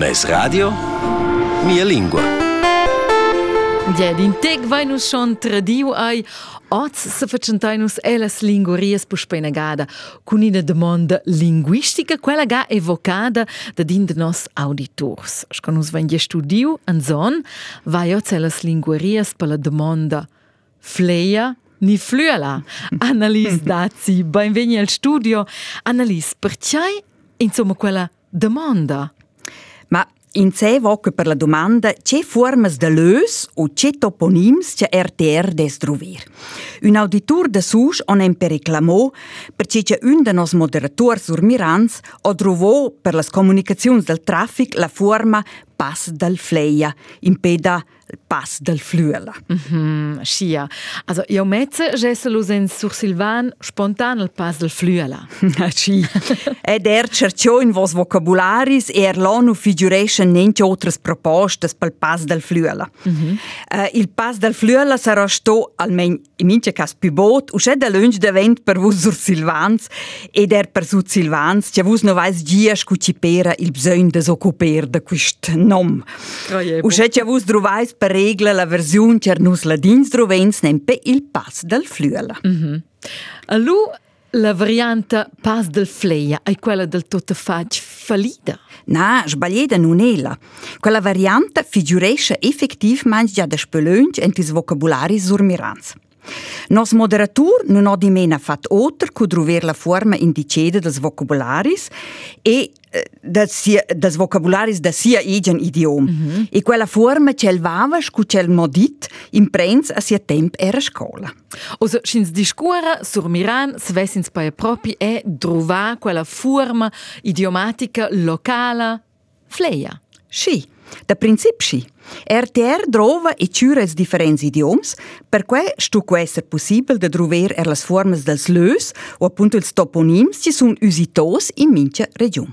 Mes radio, mia lingua. Ja, din teg vai nus schon tradiu ai Oz se facentai-nus elas lingurias pus penagada cun ina demanda linguistica, quella ga evocada da din de nos auditors. Sco nus vain studiu an zon, vai oz elas lingurias per la demanda fleia ni fluela. Annalise Dazzi, benveni al studio. Annalise, perciai insomma quella demanda? Ma in sé voce per la domanda c'è formas de lös o c'è toponims che RTR des trover. Un auditor de sus on em per reclamò perché c'è un de nos moderator sur Mirans o trovò per las comunicazioni del traffic la forma pass dal fleia, in peda pass dal fluela. Mhm, schia. Also, io mezze gesse lo sen sur Silvan spontan il pass del fluela. Sì. Ed er cerciò in vos vocabularis e er l'onu figuration nente otras propostas pel pass del fluela. Eh, il pass del fluela sarà sto almen in mince cas più bot, usce da lunch d'event per vos sur Silvans ed er per sur Silvans, che vos no vais gia scucipera il bisogn de s'occuper de quist nom. Usce che vos drovais per regla la versiun cer nus ladins drovens nempe il pass del fluela. Alu la variante pass del fleia è quella del tottefag falida. Na, sbagliata non è la. Quella variante figuresce effettivamente già da spelunch en tis vocabulari surmirans. Nos moderatur non ho di mena fat oter cu druver la forma indiceda des vocabularis e eh, sia- des vocabularis da sia igen idiom. E quella forma c'el vavas cu c'el modit in prens a sia temp era scola. Also, schins discura sur Miran, svessins paia propi è drova quella forma idiomatica locala fleia. Sì, da princip sì. RTR drova e ciura els differents idioms, per quei stu quo esser possibel de druver er las formas dels lös o appunto ils toponims ci sun usitos in mincha region.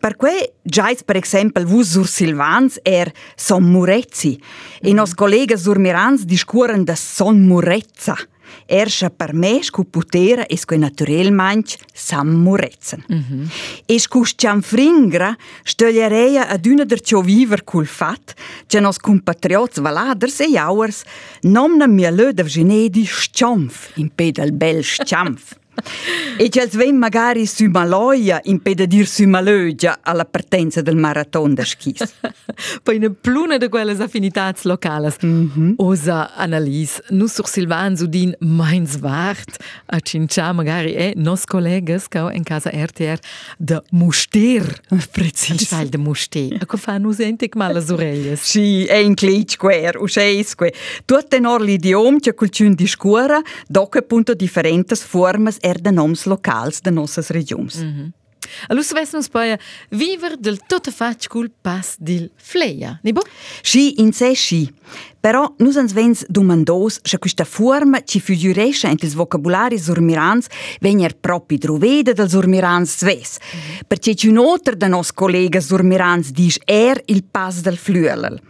Per quei giais per exempel vus sur Silvans er Son Murezzi e nos collega sur Mirans discuren da Son Murezza. Erscha per me scu putera e scu naturelmente Sam Murezen. E scu scianfringra stögliereia ad una der cio viver cul fat che nos compatriots valaders e jauers nomna mia lö de genedi sciamf in pedal bel sciamf. e che els vem magari su maloia in peda dir su malögia alla partenza del maraton da skis. Poi una pluna de quelles affinitats localas. Osa analis, nu sur Silvan Sudin meins wart, a cincia magari è nos collegas cau en casa RTR de Muster. Precis. Anstall de Muster. A co fa nu sentic mal las. Sì, è in clic quer, usceisque. Tutte nor l'idiom che culciun discura, doc appunto differentes formas er de noms locals de nossas regions. Allora svessnus poi viver del tutto fac cul pass dil fleia. Ni bo? Sci in sé sci. Però nus ens vens domandos se questa forma ci figuresce in ils vocabulari surmirans vegner propi droveda del surmirans sves. Perché ci un altro da nos collega surmirans dice er il pass del fluelel.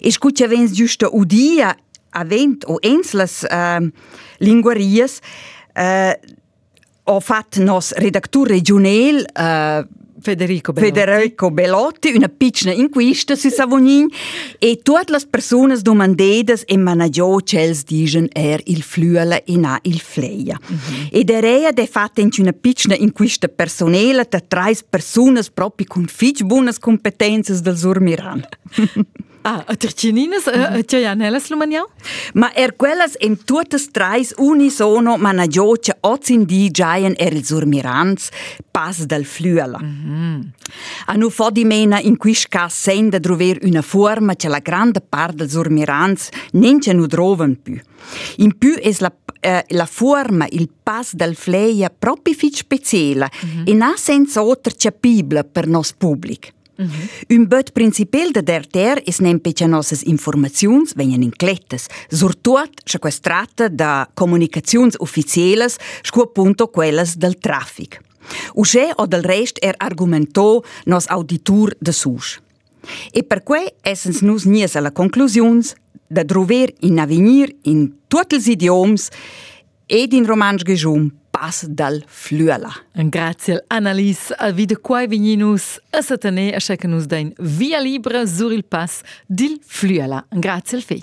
E scuccia vens giusto udia avent o enslas uh, linguarias uh, ho fatto nos redactur regional uh, Federico Bellotti. Federico Bellotti, una piccola inquista su Savognin e tutte le persone domandate e managiò cels dicono er il fluela e na il fleia. E der rea de fatta in una piccola inquista personale da tre persone proprio con fitch buone competenze del Surmiran. Ah, a tercininas, a Ciajanelas Lumaniau? Ma er quellas em tuttes treis unisono managiò che ozin di giaien er il Surmirans pas dal fluela. A nu fo di mena in quist cas senda drover una forma che la grande part del Surmirans nence nu droven più. In più es la, eh, la forma, il pas dal fleia proprio fit speciale e na senza otter capibla per nos public. Un bot principal de DRTR is nempe che nossas informaziuns venien inclettes, surtot se quest tratta da comunicaziuns ufficielas, scu appunto del traffic. Usce o del rest er argumentò nos auditur de sus. E per quei essens nus nies alla conclusions da drover in avenir in tutti els idioms ed in romansch gesum Pas dal Fluela. En graziel Annalies a wie de quai vininus ëssetene echecken nus dein Via Libre sur il Pass dil Fluela en graziel feit.